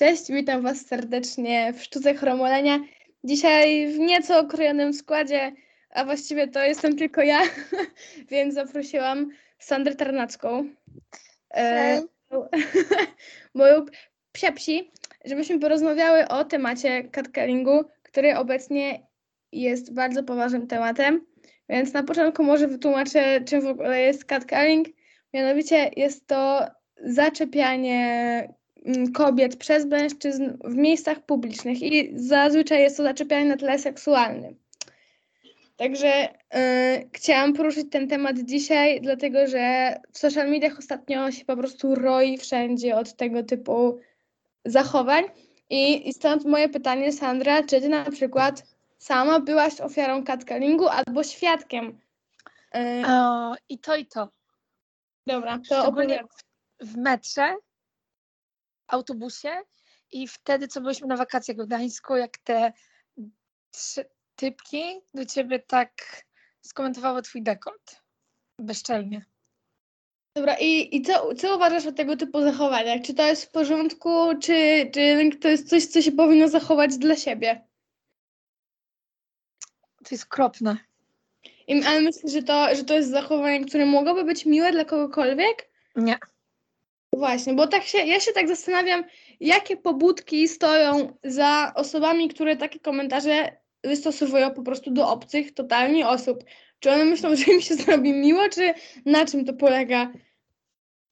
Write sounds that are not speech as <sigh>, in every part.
Cześć, witam Was serdecznie w Sztuce Chromolenia. Dzisiaj w nieco okrojonym składzie, a właściwie to jestem tylko ja, <laughs> więc zaprosiłam Sandrę Tarnacką, e, <laughs> moją psiapsi, żebyśmy porozmawiały o temacie catcallingu, który obecnie jest bardzo poważnym tematem. Więc na początku może wytłumaczę, czym w ogóle jest catcalling. Mianowicie jest to zaczepianie kobiet przez mężczyzn w miejscach publicznych i zazwyczaj jest to zaczepianie na tle seksualnym. Także yy, chciałam poruszyć ten temat dzisiaj, dlatego że w social mediach ostatnio się po prostu roi wszędzie od tego typu zachowań. I, i stąd moje pytanie, Sandra, czy ty na przykład sama byłaś ofiarą catcallingu albo świadkiem? Yy, o, I to, i to. Dobra, to opowiadam w metrze, autobusie i wtedy, co byliśmy na wakacjach w Gdańsku, jak te trzy typki do ciebie tak skomentowały twój dekolt. Bezczelnie. Dobra, i, i co, co uważasz o tego typu zachowaniach? Czy to jest w porządku, czy, czy to jest coś, co się powinno zachować dla siebie? To jest kropne. I, ale myślisz, że to, że to jest zachowanie, które mogłoby być miłe dla kogokolwiek? Nie. Właśnie, bo tak się, ja się tak zastanawiam, jakie pobudki stoją za osobami, które takie komentarze wystosowują po prostu do obcych totalnie osób. Czy one myślą, że im się zrobi miło, czy na czym to polega?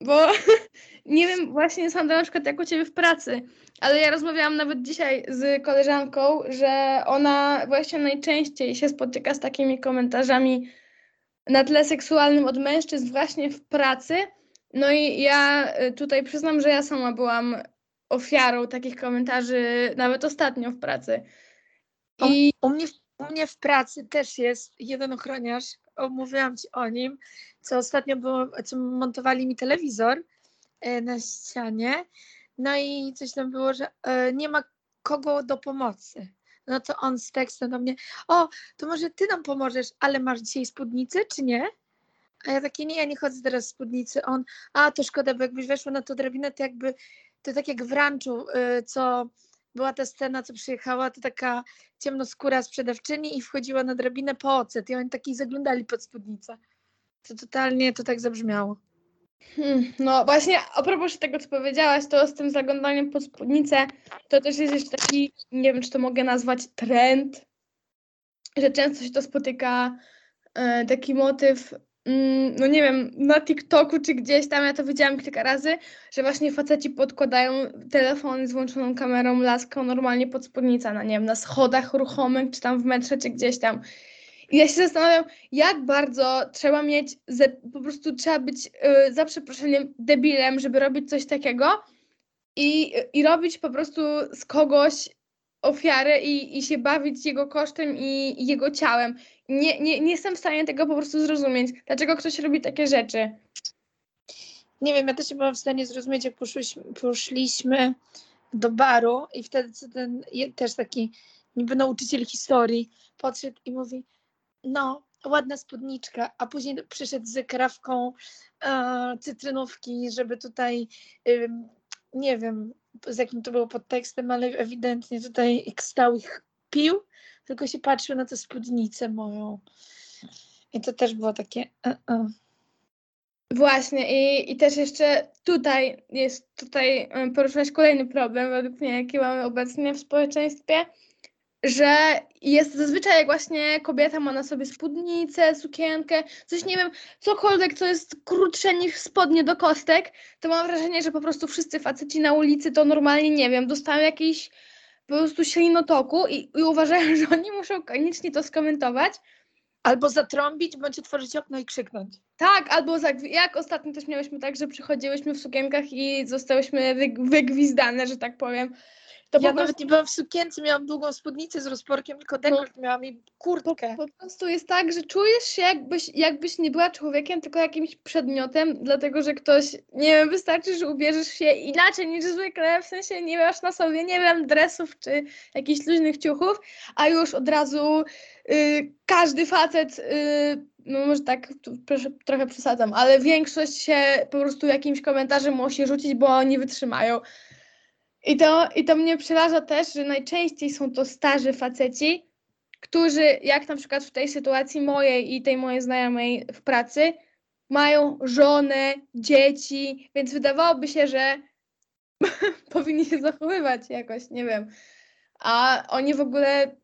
Bo <laughs> nie wiem właśnie, Sandra, na przykład jak u Ciebie w pracy, ale ja rozmawiałam nawet dzisiaj z koleżanką, że ona właśnie najczęściej się spotyka z takimi komentarzami na tle seksualnym od mężczyzn właśnie w pracy, no i ja y, tutaj przyznam, że ja sama byłam ofiarą takich komentarzy, nawet ostatnio w pracy. I... U, u, mnie, u mnie w pracy też jest jeden ochroniarz, omówiłam Ci o nim, co ostatnio było, co montowali mi telewizor e, na ścianie, no i coś tam było, że e, nie ma kogo do pomocy. No to on z tekstem do mnie, o, to może Ty nam pomożesz, ale masz dzisiaj spódnicę, czy nie? A ja takie, nie, ja nie chodzę teraz w spódnicy. On, a to szkoda, bo jakbyś weszła na to drabinę, to jakby, to tak jak w ranczu, y, co była ta scena, co przyjechała, to taka ciemnoskóra sprzedawczyni i wchodziła na drabinę po ocet i oni taki zaglądali pod spódnicę. To totalnie to tak zabrzmiało. Hmm, no właśnie, a propos tego, co powiedziałaś, to z tym zaglądaniem pod spódnicę, to też jest jeszcze taki, nie wiem, czy to mogę nazwać trend, że często się to spotyka, e, taki motyw no nie wiem, na TikToku czy gdzieś tam, ja to widziałam kilka razy, że właśnie faceci podkładają telefony z włączoną kamerą, laską normalnie pod spódnicę, na nie wiem, na schodach ruchomych, czy tam w metrze, czy gdzieś tam. I ja się zastanawiam, jak bardzo trzeba mieć, po prostu trzeba być yy, za przeproszeniem debilem, żeby robić coś takiego i, i robić po prostu z kogoś ofiarę i, i się bawić jego kosztem i, i jego ciałem nie, nie, nie jestem w stanie tego po prostu zrozumieć. Dlaczego ktoś robi takie rzeczy? Nie wiem, ja też nie byłam w stanie zrozumieć, jak poszliśmy, poszliśmy do baru i wtedy co ten też taki niby nauczyciel historii podszedł i mówi, no, ładna spódniczka, a później przyszedł z krawką e, cytrynówki, żeby tutaj, nie wiem, z jakim to było podtekstem, ale ewidentnie tutaj stał ich pił tylko się patrzył na tę spódnicę moją. I to też było takie. Uh -uh. Właśnie, i, i też jeszcze tutaj jest, tutaj poruszyłaś kolejny problem, według mnie, jaki mamy obecnie w społeczeństwie, że jest zazwyczaj jak właśnie kobieta ma na sobie spódnicę, sukienkę, coś nie wiem, cokolwiek, co jest krótsze niż spodnie do kostek, to mam wrażenie, że po prostu wszyscy faceci na ulicy to normalnie, nie wiem, dostają jakiś po prostu ślinotoku i, i uważają, <laughs> że oni muszą koniecznie to skomentować. Albo zatrąbić, bądź otworzyć okno i krzyknąć. Tak, albo za, jak ostatnio też miałyśmy tak, że przychodziłyśmy w sukienkach i zostałyśmy wygwizdane, że tak powiem. To ja nawet nie byłam w sukience, miałam długą spódnicę z rozporkiem, tylko dekolt no, miałam i kurtkę. Po, po, prostu jest tak, że czujesz się jakbyś, jakbyś nie była człowiekiem, tylko jakimś przedmiotem, dlatego że ktoś, nie wiem, wystarczy, że ubierzesz się inaczej niż zwykle, w sensie nie masz na sobie, nie wiem, dresów czy jakichś luźnych ciuchów, a już od razu y, każdy facet, y, no może tak proszę, trochę przesadzam, ale większość się po prostu jakimś komentarzem musi rzucić, bo nie wytrzymają. I to, I to mnie przeraża też, że najczęściej są to starzy faceci, którzy, jak na przykład w tej sytuacji mojej i tej mojej znajomej w pracy, mają żonę, dzieci, więc wydawałoby się, że <laughs> powinni się zachowywać jakoś, nie wiem. A oni w ogóle,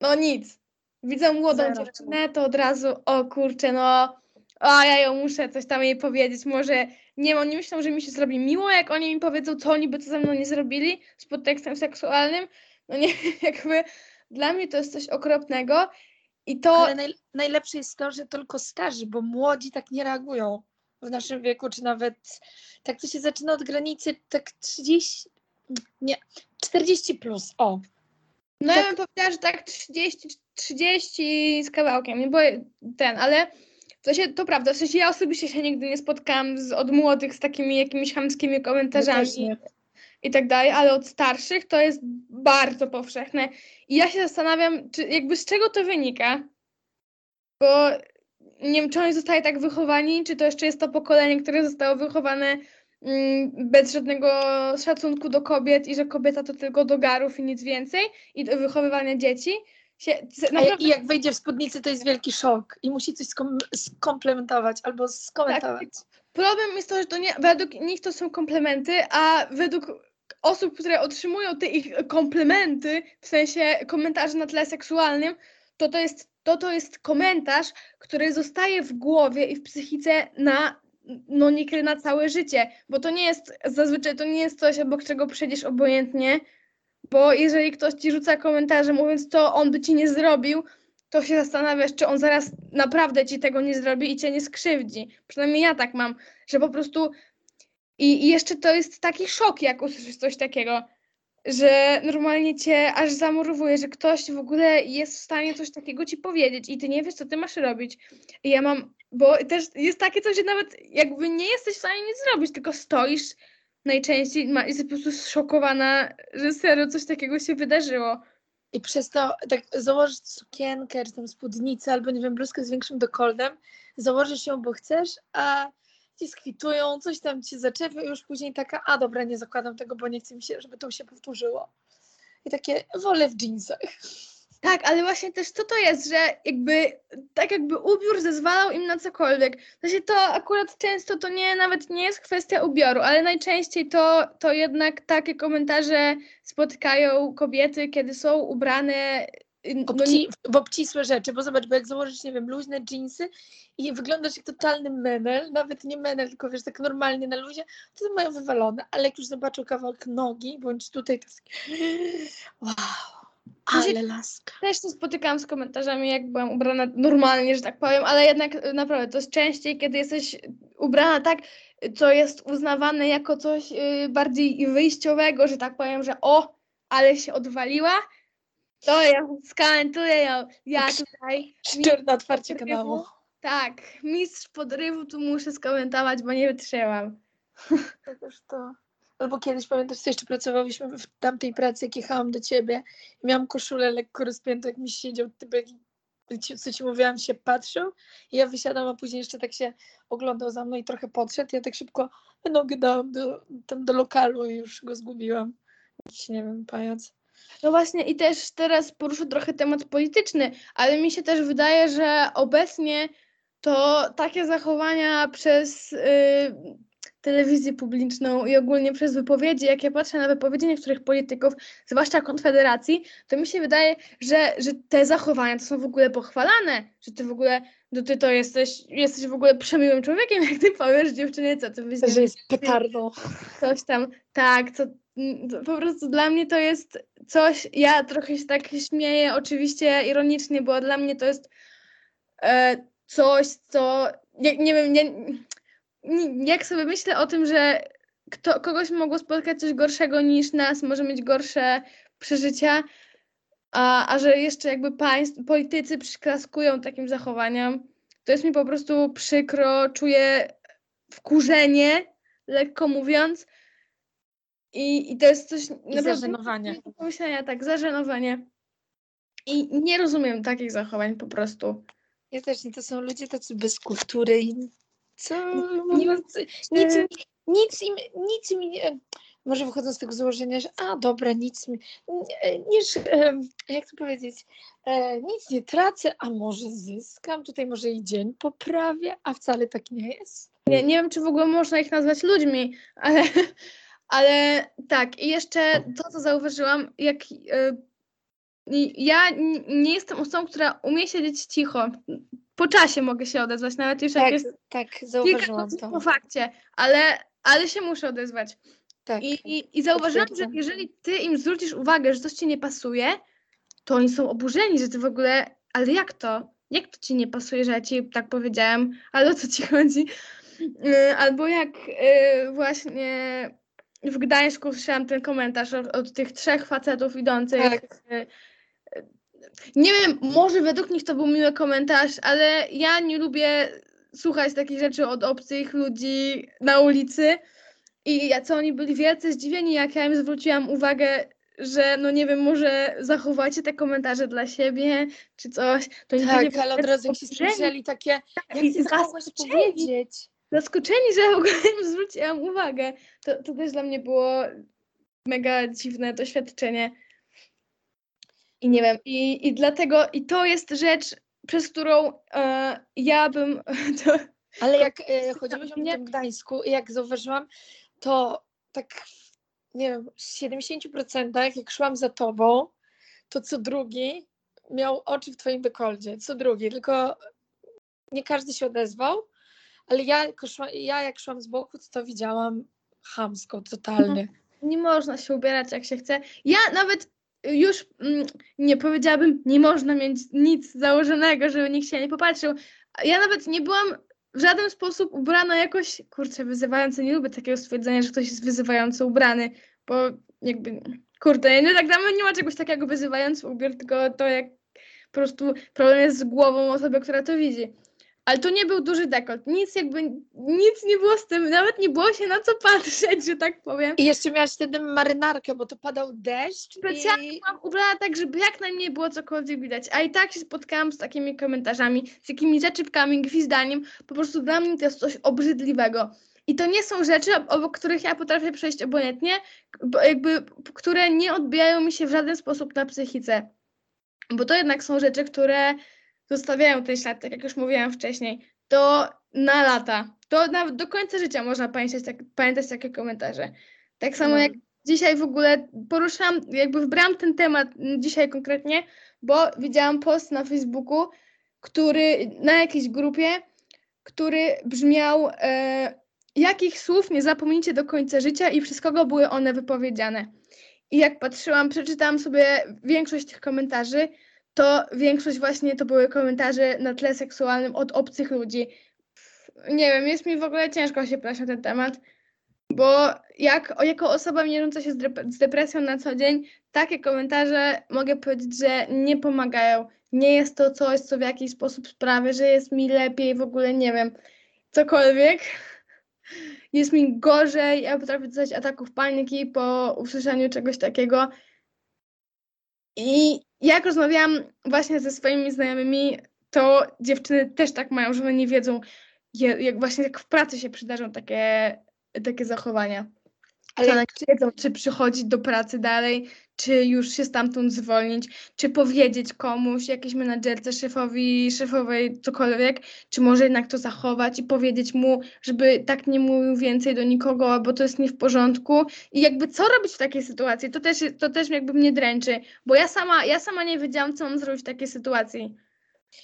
no nic. Widzą młodą Zero. dziewczynę, to od razu, o kurczę, no, a ja ją muszę coś tam jej powiedzieć. Może, nie wiem, oni myślą, że mi się zrobi miło, jak oni mi powiedzą, co oni by to ze mną nie zrobili z podtekstem seksualnym. No nie, <laughs> jakby dla mnie to jest coś okropnego. I to, Ale naj, najlepsze jest to, że tylko starzy, bo młodzi tak nie reagują w naszym wieku, czy nawet tak to się zaczyna od granicy tak 30, nie, 40 plus, o. No ja Tak. bym powiedziała, że tak 30, 30 z kawałkiem, bo ten, ale w sensie to prawda, w sensie ja osobiście się nigdy nie spotkałam z, od młodych z takimi jakimiś chamskimi komentarzami i tak dalej, ale od starszych to jest bardzo powszechne i ja się zastanawiam, czy jakby z czego to wynika, bo nie wiem, czy oni zostali tak wychowani, czy to jeszcze jest to pokolenie, które zostało wychowane mm, bez żadnego szacunku do kobiet i że kobieta to tylko do garów i nic więcej i do wychowywania dzieci. Się, naprawdę, I jak wejdzie w spódnicy, to jest wielki szok i musi coś skom- skomplementować albo skomentować. problem jest to, że to nie, według nich to są komplementy, a według osób, które otrzymują te ich komplementy, w sensie komentarzy na tle seksualnym, to to jest, to, to jest komentarz, który zostaje w głowie i w psychice na no niekiedy na całe życie, bo to nie jest, zazwyczaj to nie jest coś, obok czego przejdziesz obojętnie, bo jeżeli ktoś ci rzuca komentarze mówiąc, co on by ci nie zrobił, to się zastanawiasz, czy on zaraz naprawdę ci tego nie zrobi i cię nie skrzywdzi. Przynajmniej ja tak mam, że po prostu. I, i jeszcze to jest taki szok, jak usłyszysz coś takiego, że normalnie cię aż zamurowuje, że ktoś w ogóle jest w stanie coś takiego ci powiedzieć i ty nie wiesz, co ty masz robić. I ja mam, bo też jest takie coś, że nawet jakby nie jesteś w stanie nic zrobić, tylko stoisz najczęściej ma, jesteś po prostu zszokowana, że serio coś takiego się wydarzyło. I przez to tak założyć sukienkę, czy tam spódnicę, albo nie wiem, bluzkę z większym dekoltem, założysz ją, bo chcesz, a ci skwitują, coś tam ci zaczepią i już później taka, a dobra, nie zakładam tego, bo nie chcę mi się, żeby to się powtórzyło. I takie, wolę w jeansach. Tak, ale właśnie też co to jest, że jakby tak jakby ubiór zezwalał im na cokolwiek. Znaczy to akurat często to nie nawet nie jest kwestia ubioru, ale najczęściej to, to jednak takie komentarze spotykają kobiety, kiedy są ubrane y, no, Obci, w obcisłe rzeczy, bo zobacz, bo jak założysz, nie wiem, luźne jeansy i wyglądasz jak totalny menel, nawet nie menel, tylko wiesz, tak normalnie na luzie, to to mają wywalone, ale jak już zobaczą kawałek nogi, bądź tutaj, to jest <gasps> wow, ale laska. też się spotykałam z komentarzami, jak byłam ubrana normalnie, że tak powiem, ale jednak y, naprawdę to jest częściej, kiedy jesteś ubrana tak, co jest uznawane jako coś y, bardziej wyjściowego, że tak powiem, że o, ale się odwaliła, to ja skomentuję ją. Ja tutaj, Szczur na otwarcie kanału. tak, mistrz podrywu tu muszę skomentować, bo nie wytrzymam. <laughs> To też to. Albo kiedyś pamiętasz, jeszcze pracowałyśmy w tamtej pracy, jak jechałam do ciebie i miałam koszulę lekko rozpiętą, jak mi siedział typek, co ci mówiłam, się patrzył i ja wysiadam, a później jeszcze tak się oglądał za mną i trochę podszedł. Ja tak szybko nogę dałam do, tam do lokalu i już go zgubiłam. Jakiś, nie wiem, pajac. No właśnie i też teraz poruszę trochę temat polityczny, ale mi się też wydaje, że obecnie to takie zachowania przez y, telewizję publiczną i ogólnie przez wypowiedzi, jak ja patrzę na wypowiedzi niektórych polityków, zwłaszcza Konfederacji, to mi się wydaje, że, że te zachowania to są w ogóle pochwalane, że ty w ogóle, no ty to jesteś, jesteś w ogóle przemiłym człowiekiem, <laughs> jak ty powiesz dziewczynie, co ty byś Że jest petardą. coś tam, tak, to, mm, to po prostu dla mnie to jest coś, ja trochę się tak śmieję, oczywiście ironicznie, bo dla mnie to jest e, coś, co, nie, nie wiem, nie, jak sobie myślę o tym, że kto, kogoś mogło spotkać coś gorszego niż nas, może mieć gorsze przeżycia, a, a że jeszcze jakby państw, politycy przyklaskują takim zachowaniom, to jest mi po prostu przykro, czuję wkurzenie, lekko mówiąc. I, i to jest coś I zażenowanie. nie do pomyślenia, tak, zażenowanie. I nie rozumiem takich zachowań po prostu. Ja też nie, to są ludzie tacy bez kultury i co mówiąc, nic, im- nic im, nic im nie, może wychodzą z tego założenia, że a dobra, nic mi, nie, niż, e, jak to powiedzieć, e, nic nie tracę, a może zyskam, tutaj może i dzień poprawię, a wcale tak nie jest. Nie, nie wiem, czy w ogóle można ich nazwać ludźmi, <laughs> ale, ale tak. I jeszcze to, co zauważyłam, jak e, ja nie jestem osobą, która umie siedzieć cicho. Po czasie mogę się odezwać, nawet już jak Tak, jest tak, zauważyłam to. po fakcie, ale, ale się muszę odezwać. Tak. I, i, I zauważyłam, że jeżeli ty im zwrócisz uwagę, że coś ci nie pasuje, to oni są oburzeni, że ty w ogóle, ale jak to? Jak to ci nie pasuje, że ja ci tak powiedziałem? Ale o co ci <laughs> chodzi? Yy, Albo jak yy, właśnie w Gdańsku słyszałam ten komentarz od, od tych trzech facetów idących. Tak. Nie wiem, może według nich to był miły komentarz, ale ja nie lubię słuchać takich rzeczy od obcych ludzi na ulicy. I ja- co oni byli wielce zdziwieni, jak ja im zwróciłam uwagę, że no nie wiem, może zachowacie te komentarze dla siebie, czy coś. To Tak, ale od razu jak się spojrzeli takie, jak I ty zaskoczeni. powiedzieć? zaskoczeni, że w ogóle <laughs> im zwróciłam uwagę. To, to też dla mnie było mega dziwne doświadczenie. I nie wiem, i, i dlatego, i to jest rzecz, przez którą e, ja bym, <laughs> to, Ale jak e, chodziłyśmy w tym Gdańsku i jak zauważyłam, to tak, nie wiem, w 70% jak szłam za tobą, to co drugi miał oczy w twoim dekoldzie, co drugi, tylko nie każdy się odezwał, ale ja, ja jak szłam z boku, to to widziałam chamsko, totalnie. <laughs> nie można się ubierać jak się chce. Ja nawet już mm, nie powiedziałabym, nie można mieć nic założonego, żeby nikt się nie popatrzył. Ja nawet nie byłam w żaden sposób ubrana jakoś, kurczę, wyzywająco. Nie lubię takiego stwierdzenia, że ktoś jest wyzywająco ubrany, bo jakby, kurde, nie, tak nawet nie ma czegoś takiego wyzywający ubiór, tylko to jak po prostu problem jest z głową osoby, która to widzi. Ale to nie był duży dekolt, nic jakby, nic nie było z tym, nawet nie było się na co patrzeć, że tak powiem. I jeszcze miałaś wtedy marynarkę, bo to padał deszcz Specjalnie i byłam ubrana tak, żeby jak najmniej było cokolwiek widać. A i tak się spotkałam z takimi komentarzami, z jakimiś zaczepkami, gwizdaniem. Po prostu dla mnie to jest coś obrzydliwego. I to nie są rzeczy, ob- obok których ja potrafię przejść obojętnie, bo jakby, które nie odbijają mi się w żaden sposób na psychice. Bo to jednak są rzeczy, które zostawiają ten ślad, tak jak już mówiłam wcześniej. To na lata. To nawet do końca życia można pamiętać, tak, pamiętać takie komentarze. Tak samo No. jak dzisiaj w ogóle poruszam, jakby wybrałam ten temat dzisiaj konkretnie, bo widziałam post na Facebooku, który na jakiejś grupie, który brzmiał e, jakich słów nie zapomnijcie do końca życia i przez kogo były one wypowiedziane. I jak patrzyłam, przeczytałam sobie większość tych komentarzy, to większość właśnie to były komentarze na tle seksualnym od obcych ludzi. Nie wiem, jest mi w ogóle ciężko się prać na ten temat, bo jak, jako osoba mierząca się z depresją na co dzień, takie komentarze mogę powiedzieć, że nie pomagają. Nie jest to coś, co w jakiś sposób sprawia, że jest mi lepiej, w ogóle nie wiem, cokolwiek. <laughs> Jest mi gorzej, ja potrafię dostać ataków paniki po usłyszeniu czegoś takiego. I jak rozmawiałam właśnie ze swoimi znajomymi, to dziewczyny też tak mają, że one nie wiedzą, jak właśnie jak w pracy się przydarzą takie, takie zachowania. Ale one nie wiedzą, czy przychodzić do pracy dalej, czy już się stamtąd zwolnić, czy powiedzieć komuś, jakiejś menadżerce, szefowi, szefowej, cokolwiek, czy może jednak to zachować i powiedzieć mu, żeby tak nie mówił więcej do nikogo, bo to jest nie w porządku. I jakby co robić w takiej sytuacji? To też, to też jakby mnie dręczy, bo ja sama, ja sama nie wiedziałam, co mam zrobić w takiej sytuacji.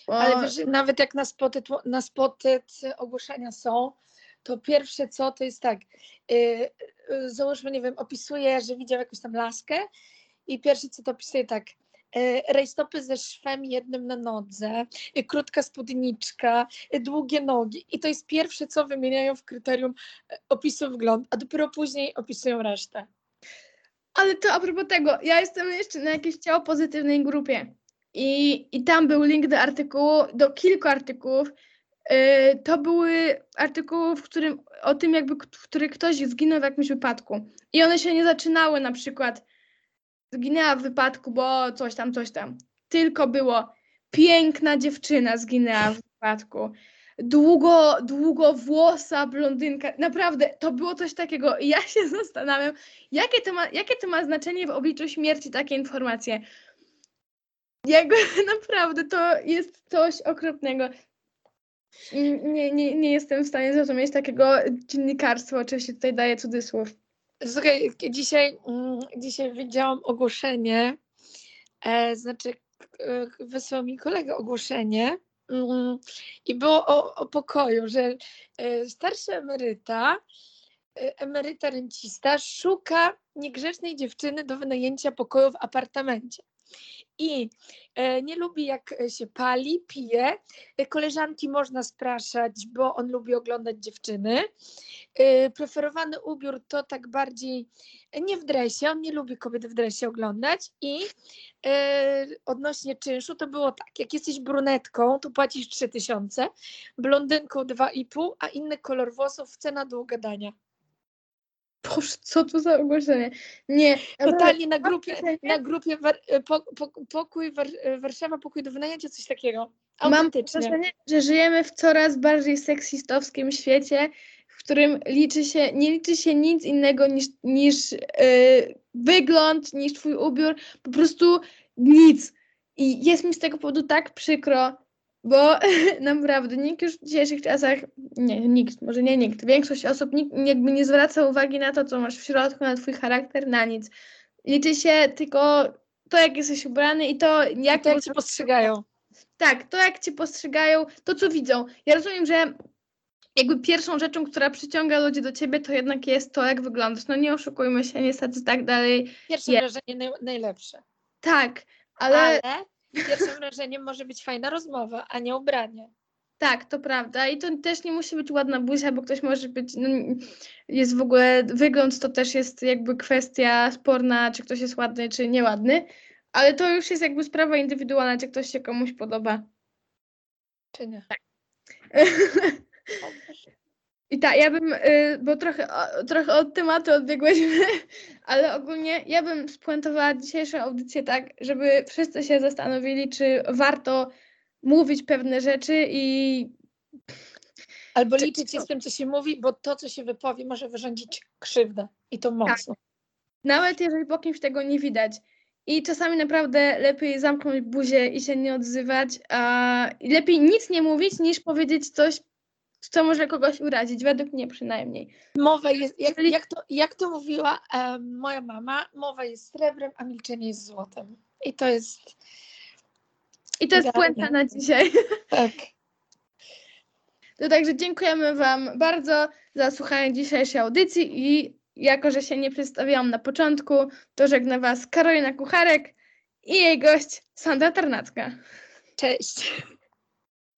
Bo... Ale wiesz, nawet jak na spoty, na spoty ogłoszenia są, to pierwsze co to jest tak, yy, załóżmy, nie wiem, opisuje, że widział jakąś tam laskę i pierwsze co to opisuje tak, yy, rajstopy ze szwem jednym na nodze, yy, krótka spódniczka, yy, długie nogi i to jest pierwsze co wymieniają w kryterium opisu wyglądu, a dopiero później opisują resztę. Ale to a propos tego, ja jestem jeszcze na jakiejś ciało pozytywnej grupie i, i tam był link do artykułu, do kilku artykułów. To były artykuły, w którym, o tym jakby, w których ktoś zginął w jakimś wypadku. I one się nie zaczynały na przykład zginęła w wypadku, bo coś tam, coś tam. Tylko było piękna dziewczyna zginęła w wypadku. długo, długowłosa blondynka. Naprawdę, to było coś takiego. Ja się <laughs> zastanawiam, jakie to ma, jakie to ma znaczenie w obliczu śmierci takie informacje. Jakby <laughs> naprawdę to jest coś okropnego. Nie, nie, nie jestem w stanie zrozumieć takiego dziennikarstwa, oczywiście tutaj daję cudzysłów. Słuchaj, dzisiaj, mm, dzisiaj widziałam ogłoszenie, e, znaczy e, wysłał mi kolega ogłoszenie mm, i było o, o pokoju, że e, starszy emeryta, e, emeryta rencista szuka niegrzecznej dziewczyny do wynajęcia pokoju w apartamencie. I e, nie lubi jak się pali, pije. Koleżanki można spraszać, bo on lubi oglądać dziewczyny. E, Preferowany ubiór to tak bardziej nie w dresie, on nie lubi kobiet w dresie oglądać. I e, odnośnie czynszu to było tak, jak jesteś brunetką, to płacisz 3000, blondynką 2,5, a inny kolor włosów cena do ugadania. Boże, co to za ogłoszenie? Nie. Totalnie na grupie, na grupie war, po, po, pokój war, Warszawa, pokój do wynajęcia, coś takiego. Mam wrażenie, że żyjemy w coraz bardziej seksistowskim świecie, w którym liczy się, nie liczy się nic innego niż, niż yy, wygląd, niż twój ubiór, po prostu nic. I jest mi z tego powodu tak przykro, bo <laughs> naprawdę nikt już w dzisiejszych czasach, nie, nikt, może nie nikt, większość osób nikt jakby nie zwraca uwagi na to, co masz w środku, na twój charakter, na nic. Liczy się tylko to, jak jesteś ubrany i to, jak, To jak cię postrzegają. tak, to jak cię postrzegają, to co widzą. Ja rozumiem, że jakby pierwszą rzeczą, która przyciąga ludzi do ciebie, to jednak jest to, jak wyglądasz. No nie oszukujmy się, niestety tak dalej. Pierwsze Je- wrażenie naj, najlepsze. Tak, ale, Ale pierwszym wrażeniem może być fajna rozmowa, a nie ubranie. tak, to prawda. I to też nie musi być ładna buzia, bo ktoś może być, no, jest w ogóle, wygląd to też jest jakby kwestia sporna, czy ktoś jest ładny, czy nieładny. Ale to już jest jakby sprawa indywidualna, czy ktoś się komuś podoba. Czy nie? <laughs> I tak, ja bym, y, bo trochę, trochę od tematu odbiegłyśmy, <laughs> ale ogólnie ja bym spuentowała dzisiejszą audycję tak, żeby wszyscy się zastanowili, czy warto mówić pewne rzeczy i Albo Czy- liczyć się z tym, co się mówi, bo to, co się wypowie, może wyrządzić krzywdę. I to mocno. nawet jeżeli po kimś tego nie widać. I czasami naprawdę lepiej zamknąć buzię i się nie odzywać, a lepiej nic nie mówić, niż powiedzieć coś, co może kogoś urazić, według mnie przynajmniej. Mowa jest, jak, jak, to, jak to mówiła em, moja mama, mowa jest srebrem, a milczenie jest złotem. I to jest I to jest puenta na dzisiaj. <laughs> tak. To także dziękujemy Wam bardzo za słuchanie dzisiejszej audycji i jako, że się nie przedstawiłam na początku, to żegnę Was Karolina Kucharek i jej gość Sandra Tarnacka. Cześć.